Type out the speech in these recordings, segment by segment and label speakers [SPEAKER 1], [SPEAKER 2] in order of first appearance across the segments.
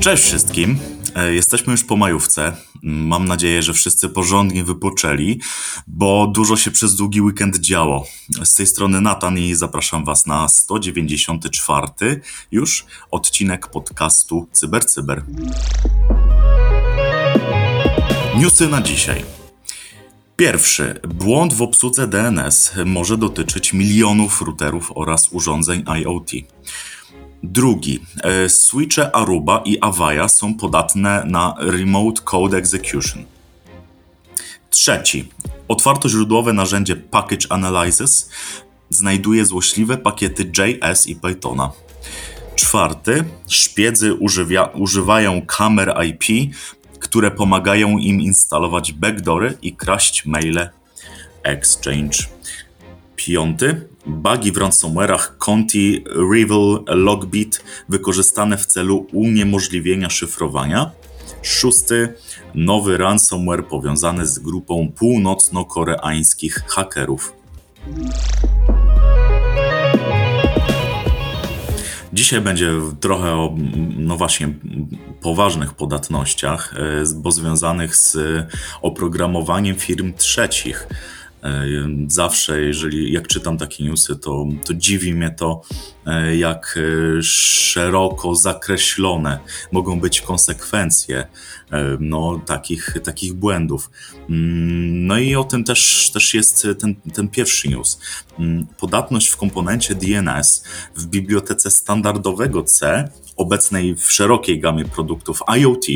[SPEAKER 1] Cześć wszystkim. E, Jesteśmy już po majówce. Mam nadzieję, że wszyscy porządnie wypoczęli, bo dużo się przez długi weekend działo. Z tej strony Natan i zapraszam Was na 194 już odcinek podcastu CyberCyber. Newsy na dzisiaj. Pierwszy. Błąd w obsłudze DNS może dotyczyć milionów routerów oraz urządzeń IoT. Drugi. e, Switche Aruba i Avaya są podatne na Remote Code Execution. Trzeci. Otwartoźródłowe narzędzie Package Analysis znajduje złośliwe pakiety JS i Pythona. Czwarty. Szpiedzy używia, używają kamer IP, które pomagają im instalować backdoory i kraść maile Exchange. Piąty. Bugi w ransomware'ach Conti, Rival, Logbit wykorzystane w celu uniemożliwienia szyfrowania. Szósty. Nowy ransomware powiązany z grupą północno-koreańskich hakerów. Dzisiaj będzie trochę o, no właśnie, poważnych podatnościach, e, bo związanych z oprogramowaniem firm trzecich. E, Zawsze, jeżeli jak czytam takie newsy, to, to dziwi mnie to, e, jak e, szeroko zakreślone mogą być konsekwencje no, takich, takich błędów. Mm, No i o tym też, też jest ten, ten pierwszy news. Mm, Podatność w komponencie DNS w bibliotece standardowego C, obecnej w szerokiej gamie produktów IoT,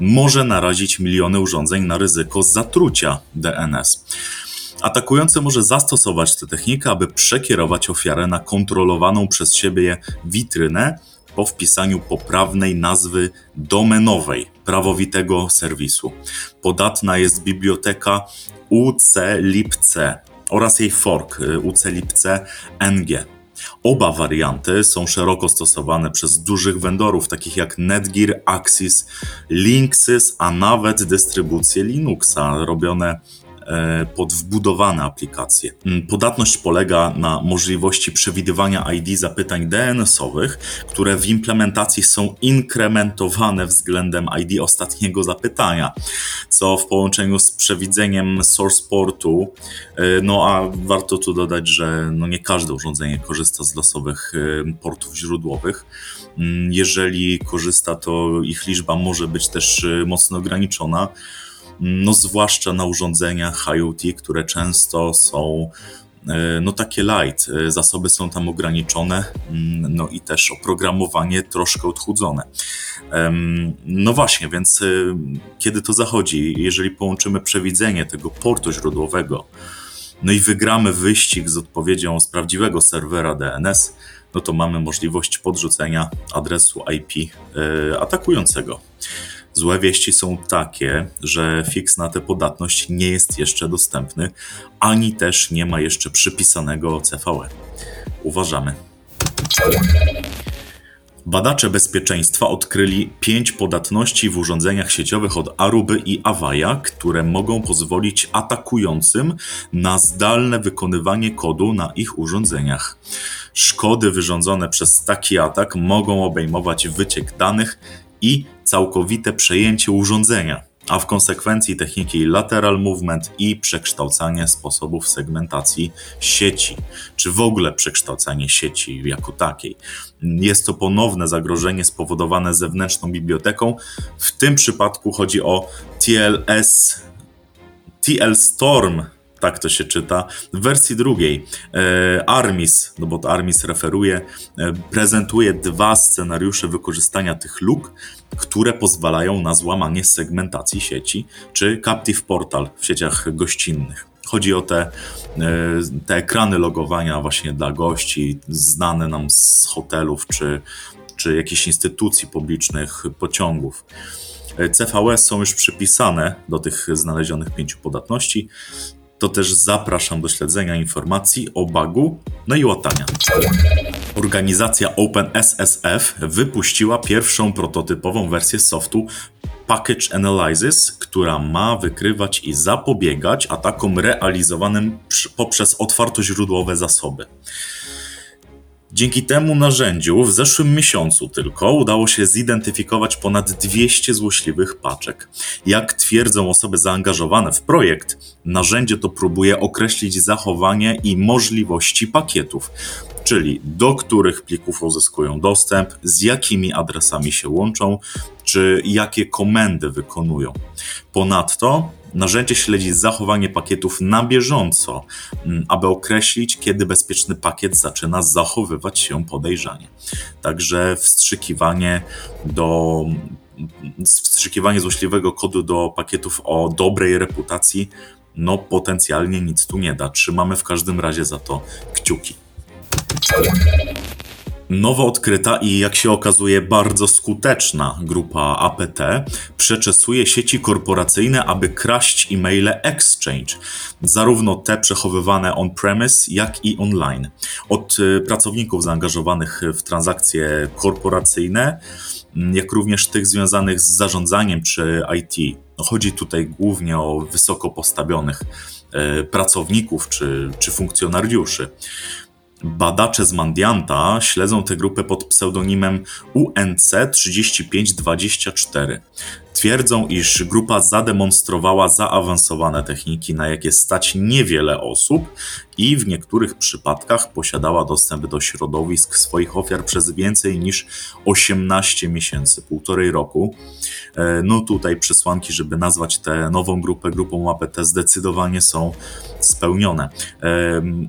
[SPEAKER 1] może narazić miliony urządzeń na ryzyko zatrucia DNS. Atakujący może zastosować tę technikę, aby przekierować ofiarę na kontrolowaną przez siebie witrynę po wpisaniu poprawnej nazwy domenowej prawowitego serwisu. Podatna jest biblioteka UCLibC oraz jej fork y, UCLibC NG. Oba warianty są szeroko stosowane przez dużych vendorów, takich jak Netgear, Axis, Linksys, a nawet dystrybucje Linuxa, robione pod wbudowane aplikacje. Mm, Podatność polega na możliwości przewidywania ID zapytań DNS-owych, które w implementacji są inkrementowane względem ID ostatniego zapytania, co w połączeniu z przewidzeniem source portu, e, no a warto tu dodać, że no nie każde urządzenie korzysta z losowych e, portów źródłowych. Mm, Jeżeli korzysta, to ich liczba może być też e, mocno ograniczona no zwłaszcza na urządzeniach IoT, które często są e, no takie light, e, zasoby są tam ograniczone, mm, no i też oprogramowanie troszkę odchudzone. No właśnie, więc e, kiedy to zachodzi, jeżeli połączymy przewidzenie tego portu źródłowego, no i wygramy wyścig z odpowiedzią z prawdziwego serwera DNS, no to mamy możliwość podrzucenia adresu IP atakującego. Złe wieści są takie, że fix na tę podatność nie jest jeszcze dostępny, ani też nie ma jeszcze przypisanego CVE. Uważamy. Badacze bezpieczeństwa odkryli pięć podatności w urządzeniach sieciowych od Aruby i Avaya, które mogą pozwolić atakującym na zdalne wykonywanie kodu na ich urządzeniach. Szkody wyrządzone przez taki atak mogą obejmować wyciek danych i całkowite przejęcie urządzenia, a w konsekwencji techniki lateral movement i przekształcanie sposobów segmentacji sieci, czy w ogóle przekształcanie sieci jako takiej. Jest to ponowne zagrożenie spowodowane zewnętrzną biblioteką. W tym przypadku chodzi o TLS TL Storm, tak to się czyta, w wersji drugiej. E, Armis, no bo to Armis referuje, e, prezentuje dwa scenariusze wykorzystania tych luk, które pozwalają na złamanie segmentacji sieci, czy Captive Portal w sieciach gościnnych. Chodzi o te, e, te ekrany logowania właśnie dla gości, znane nam z hotelów czy, czy jakichś instytucji publicznych, pociągów. CVE są już przypisane do tych znalezionych pięciu podatności. To też zapraszam do śledzenia informacji o bugu, no i łatania. Organizacja OpenSSF wypuściła pierwszą prototypową wersję softu Package Analysis, która ma wykrywać i zapobiegać atakom realizowanym poprzez otwartoźródłowe zasoby. Dzięki temu narzędziu w zeszłym miesiącu tylko udało się zidentyfikować ponad 200 złośliwych paczek. Jak twierdzą osoby zaangażowane w projekt, narzędzie to próbuje określić zachowanie i możliwości pakietów, czyli do których plików uzyskują dostęp, z jakimi adresami się łączą, czy jakie komendy wykonują. Ponadto narzędzie śledzi zachowanie pakietów na bieżąco, mm, aby określić, kiedy bezpieczny pakiet zaczyna zachowywać się podejrzanie. Także wstrzykiwanie do wstrzykiwanie złośliwego kodu do pakietów o dobrej reputacji no potencjalnie nic tu nie da. Trzymamy w każdym razie za to kciuki. Nowo odkryta i jak się okazuje bardzo skuteczna grupa APT przeczesuje sieci korporacyjne, aby kraść e-maile Exchange, zarówno te przechowywane on-premise, jak i online. Od y, pracowników zaangażowanych w transakcje korporacyjne, mm, jak również tych związanych z zarządzaniem czy IT. No, chodzi tutaj głównie o wysoko postawionych y, pracowników czy, czy funkcjonariuszy. Badacze z Mandianta śledzą tę grupę pod pseudonimem UNC3524. Twierdzą, iż grupa zademonstrowała zaawansowane techniki, na jakie stać niewiele osób i w niektórych przypadkach posiadała dostęp do środowisk swoich ofiar przez więcej niż 18 miesięcy, półtorej roku. E, no tutaj przesłanki, żeby nazwać tę nową grupę grupą APT zdecydowanie są spełnione.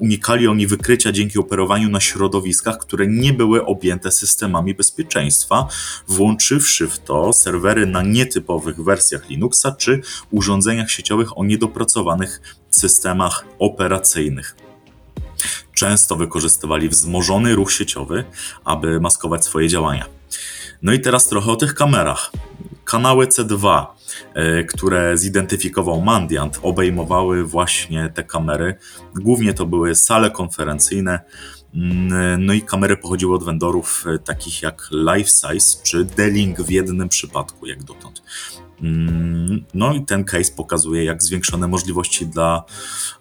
[SPEAKER 1] Unikali oni wykrycia dzięki operowaniu na środowiskach, które nie były objęte systemami bezpieczeństwa, włączywszy w to serwery na nietypowych wersjach Linuxa czy urządzeniach sieciowych o niedopracowanych systemach operacyjnych. Często wykorzystywali wzmożony ruch sieciowy, aby maskować swoje działania. No i teraz trochę o tych kamerach. Kanały C2, e, które zidentyfikował Mandiant, obejmowały właśnie te kamery. Głównie to były sale konferencyjne, mm, no i kamery pochodziły od vendorów e, takich jak LifeSize czy D-Link w jednym przypadku, jak dotąd. Mm, no i ten case pokazuje, jak zwiększone możliwości dla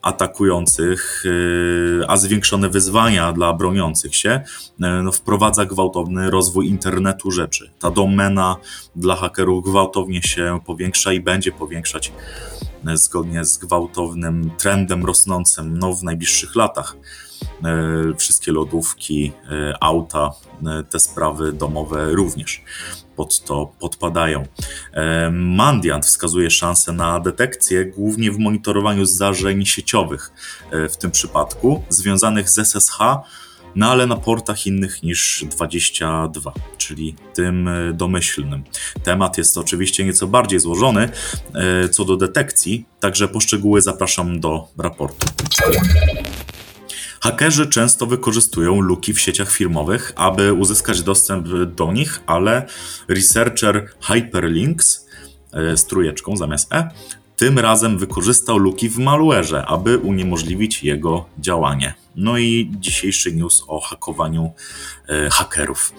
[SPEAKER 1] atakujących, y, a zwiększone wyzwania dla broniących się y, no, wprowadza gwałtowny rozwój internetu rzeczy. Ta domena dla hakerów gwałtownie się powiększa i będzie powiększać y, zgodnie z gwałtownym trendem rosnącym no, w najbliższych latach. Wszystkie lodówki, auta, te sprawy domowe również pod to podpadają. Mandiant wskazuje szanse na detekcję głównie w monitorowaniu zdarzeń sieciowych, e, w tym przypadku związanych z SSH, no ale na portach innych niż 22, czyli tym e, domyślnym. Temat jest oczywiście nieco bardziej złożony e, co do detekcji, także poszczegóły zapraszam do raportu. Hakerzy często wykorzystują luki w sieciach firmowych, aby uzyskać dostęp do nich, ale researcher Hyperlinks e, z trójeczką zamiast E tym razem wykorzystał luki w malware'ze, aby uniemożliwić jego działanie. No i dzisiejszy news o hakowaniu e, hakerów.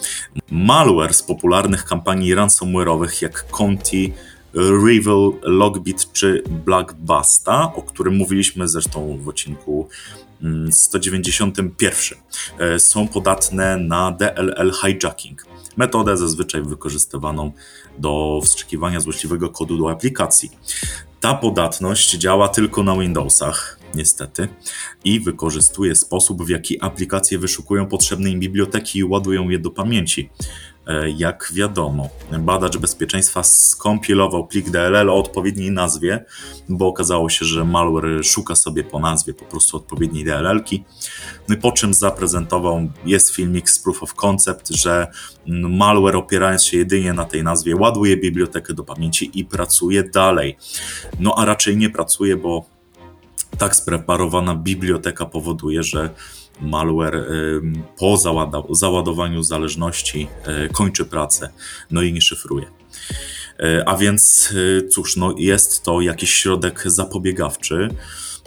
[SPEAKER 1] Malware z popularnych kampanii ransomware'owych jak Conti, Rival, Logbit czy Blackbasta, o którym mówiliśmy zresztą w odcinku 191 e, są podatne na DLL hijacking, metodę zazwyczaj wykorzystywaną do wstrzykiwania złośliwego kodu do aplikacji. Ta podatność działa tylko na Windowsach, niestety, i wykorzystuje sposób, w jaki aplikacje wyszukują potrzebne im biblioteki i ładują je do pamięci. E, jak wiadomo, badacz bezpieczeństwa skompilował plik DLL o odpowiedniej nazwie, bo okazało się, że malware szuka sobie po nazwie po prostu odpowiedniej DLL-ki. No i po czym zaprezentował, jest filmik z proof of concept, że malware opierając się jedynie na tej nazwie ładuje bibliotekę do pamięci i pracuje dalej. No a raczej nie pracuje, bo tak spreparowana biblioteka powoduje, że malware po załadowaniu zależności e, kończy pracę, no i nie szyfruje. E, a więc e, cóż, no jest to jakiś środek zapobiegawczy,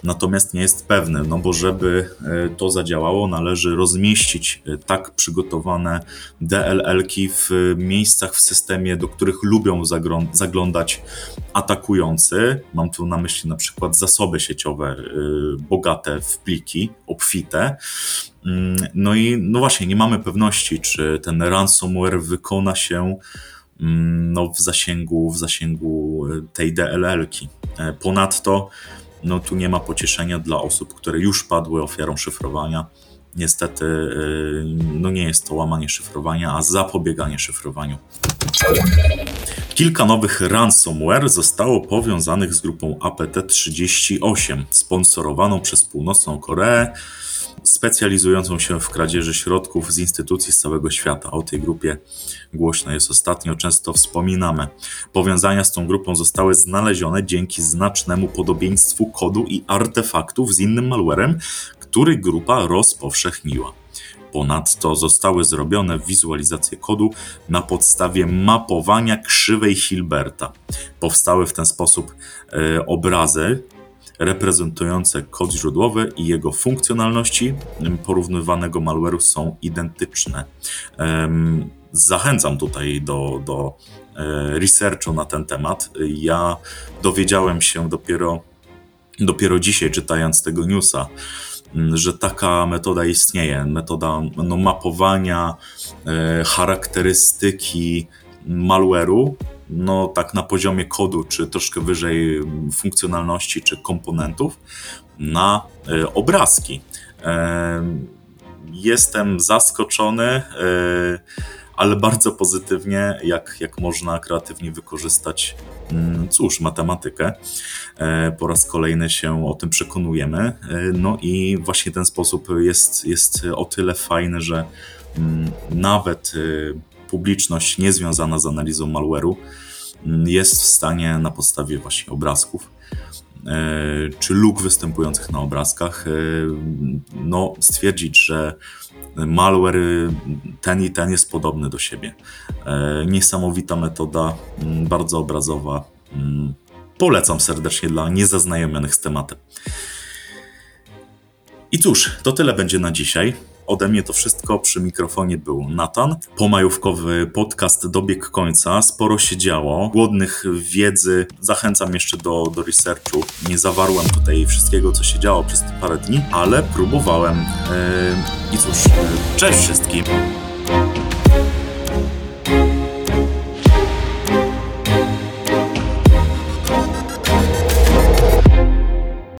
[SPEAKER 1] natomiast nie jest pewny, no bo żeby e, to zadziałało, należy rozmieścić e, tak przygotowane DLL-ki w miejscach w systemie, do których lubią zaglądać atakujący. Mam tu na myśli na przykład zasoby sieciowe e, bogate w pliki, obfite. Mm, no i no właśnie, nie mamy pewności, czy ten ransomware wykona się mm, no, w, zasięgu, w zasięgu tej DLL-ki. Ponadto no tu nie ma pocieszenia dla osób, które już padły ofiarą szyfrowania. Niestety, y, no nie jest to łamanie szyfrowania, a zapobieganie szyfrowaniu. Kilka nowych ransomware zostało powiązanych z grupą APT-38, sponsorowaną przez Północną Koreę, specjalizującą się w kradzieży środków z instytucji z całego świata. O tej grupie głośno jest ostatnio, często wspominamy. Powiązania z tą grupą zostały znalezione dzięki znacznemu podobieństwu kodu i artefaktów z innym malwarem, który grupa rozpowszechniła. Ponadto zostały zrobione wizualizacje kodu na podstawie mapowania krzywej Hilberta. Powstały w ten sposób e, obrazy reprezentujące kod źródłowy i jego funkcjonalności porównywanego malware'u są identyczne. Zachęcam tutaj do, do e, researchu na ten temat. Ja dowiedziałem się dopiero, dopiero dzisiaj, czytając tego newsa, że taka metoda istnieje. Metoda no, mapowania e, charakterystyki malware'u no tak na poziomie kodu, czy troszkę wyżej funkcjonalności, czy komponentów, na e, obrazki. E, jestem zaskoczony, e, ale bardzo pozytywnie, jak, jak można kreatywnie wykorzystać, mm, cóż, matematykę. Po raz kolejny się o tym przekonujemy. No i właśnie ten sposób jest, jest o tyle fajny, że mm, nawet publiczność niezwiązana z analizą malware'u mm, jest w stanie na podstawie właśnie obrazków e, czy luk występujących na obrazkach e, no, stwierdzić, że malware ten i ten jest podobny do siebie. E, niesamowita metoda, mm, bardzo obrazowa. Mm, polecam serdecznie dla niezaznajomionych z tematem. I cóż, to tyle będzie na dzisiaj. Ode mnie to wszystko. Przy mikrofonie był Natan. Pomajówkowy podcast dobiegł końca. Sporo się działo. Głodnych wiedzy. Zachęcam jeszcze do, do researchu. Nie zawarłem tutaj wszystkiego, co się działo przez te parę dni, ale próbowałem. Yy, I cóż, cześć wszystkim.